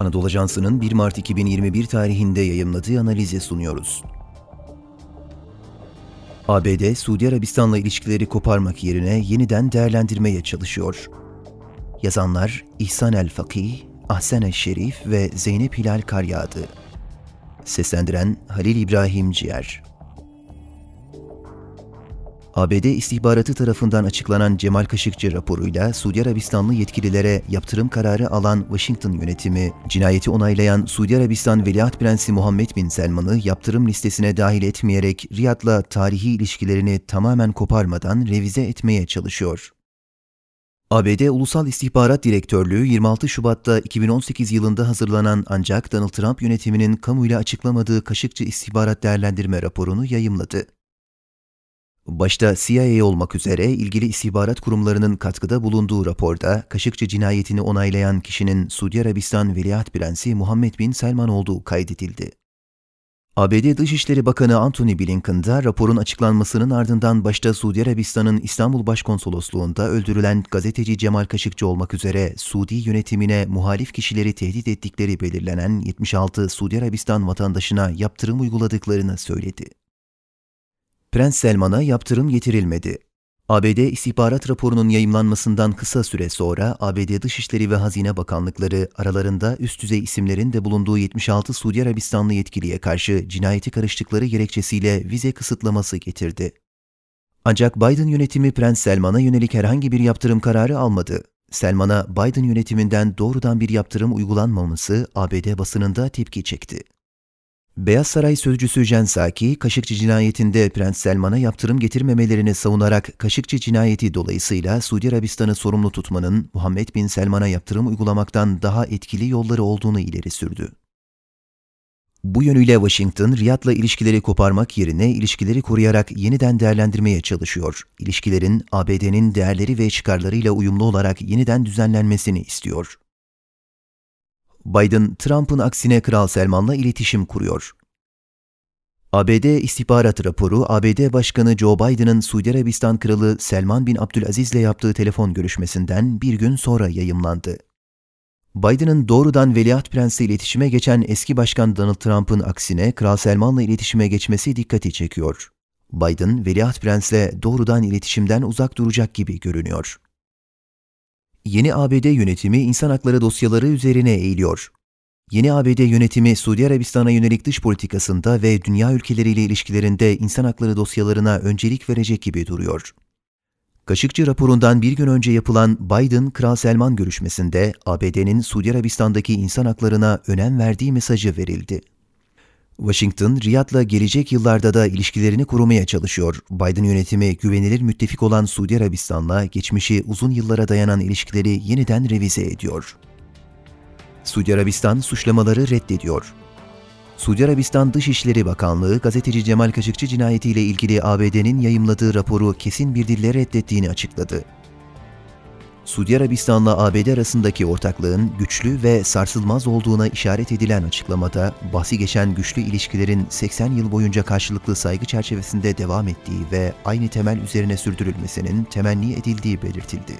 Anadolu Ajansı'nın 1 Mart 2021 tarihinde yayımladığı analize sunuyoruz. ABD, Suudi Arabistan'la ilişkileri koparmak yerine yeniden değerlendirmeye çalışıyor. Yazanlar İhsan el-Fakih, Ahsen el-Şerif ve Zeynep Hilal Karyağdı. Seslendiren Halil İbrahim Ciğer. ABD istihbaratı tarafından açıklanan Cemal Kaşıkçı raporuyla Suudi Arabistanlı yetkililere yaptırım kararı alan Washington yönetimi, cinayeti onaylayan Suudi Arabistan Veliaht Prensi Muhammed Bin Selman'ı yaptırım listesine dahil etmeyerek Riyad'la tarihi ilişkilerini tamamen koparmadan revize etmeye çalışıyor. ABD Ulusal İstihbarat Direktörlüğü 26 Şubat'ta 2018 yılında hazırlanan ancak Donald Trump yönetiminin kamuyla açıklamadığı Kaşıkçı İstihbarat Değerlendirme raporunu yayımladı. Başta CIA olmak üzere ilgili istihbarat kurumlarının katkıda bulunduğu raporda Kaşıkçı cinayetini onaylayan kişinin Suudi Arabistan Veliaht Prensi Muhammed Bin Selman olduğu kaydedildi. ABD Dışişleri Bakanı Antony Blinken da raporun açıklanmasının ardından başta Suudi Arabistan'ın İstanbul Başkonsolosluğu'nda öldürülen gazeteci Cemal Kaşıkçı olmak üzere Suudi yönetimine muhalif kişileri tehdit ettikleri belirlenen 76 Suudi Arabistan vatandaşına yaptırım uyguladıklarını söyledi. Prens Selman'a yaptırım getirilmedi. ABD istihbarat raporunun yayımlanmasından kısa süre sonra ABD Dışişleri ve Hazine Bakanlıkları aralarında üst düzey isimlerin de bulunduğu 76 Suudi Arabistanlı yetkiliye karşı cinayeti karıştıkları gerekçesiyle vize kısıtlaması getirdi. Ancak Biden yönetimi Prens Selman'a yönelik herhangi bir yaptırım kararı almadı. Selman'a Biden yönetiminden doğrudan bir yaptırım uygulanmaması ABD basınında tepki çekti. Beyaz Saray sözcüsü Jen Psaki, Kaşıkçı cinayetinde Prens Selman'a yaptırım getirmemelerini savunarak Kaşıkçı cinayeti dolayısıyla Suudi Arabistan'ı sorumlu tutmanın Muhammed Bin Selman'a yaptırım uygulamaktan daha etkili yolları olduğunu ileri sürdü. Bu yönüyle Washington, Riyad'la ilişkileri koparmak yerine ilişkileri koruyarak yeniden değerlendirmeye çalışıyor. İlişkilerin ABD'nin değerleri ve çıkarlarıyla uyumlu olarak yeniden düzenlenmesini istiyor. Biden, Trump'ın aksine Kral Selman'la iletişim kuruyor. ABD istihbarat raporu, ABD Başkanı Joe Biden'ın Suudi Arabistan Kralı Selman bin Abdülaziz ile yaptığı telefon görüşmesinden bir gün sonra yayımlandı. Biden'ın doğrudan Veliaht Prens'le iletişime geçen eski başkan Donald Trump'ın aksine Kral Selman'la iletişime geçmesi dikkati çekiyor. Biden, Veliaht Prens'le doğrudan iletişimden uzak duracak gibi görünüyor. Yeni ABD yönetimi insan hakları dosyaları üzerine eğiliyor. Yeni ABD yönetimi Suudi Arabistan'a yönelik dış politikasında ve dünya ülkeleriyle ilişkilerinde insan hakları dosyalarına öncelik verecek gibi duruyor. Kaşıkçı raporundan bir gün önce yapılan Biden-Kral Selman görüşmesinde ABD'nin Suudi Arabistan'daki insan haklarına önem verdiği mesajı verildi. Washington, Riyad'la gelecek yıllarda da ilişkilerini korumaya çalışıyor. Biden yönetimi güvenilir müttefik olan Suudi Arabistan'la geçmişi uzun yıllara dayanan ilişkileri yeniden revize ediyor. Suudi Arabistan suçlamaları reddediyor. Suudi Arabistan Dışişleri Bakanlığı gazeteci Cemal Kaşıkçı cinayetiyle ilgili ABD'nin yayımladığı raporu kesin bir dille reddettiğini açıkladı. Suudi Arabistan'la ABD arasındaki ortaklığın güçlü ve sarsılmaz olduğuna işaret edilen açıklamada, bahsi geçen güçlü ilişkilerin 80 yıl boyunca karşılıklı saygı çerçevesinde devam ettiği ve aynı temel üzerine sürdürülmesinin temenni edildiği belirtildi.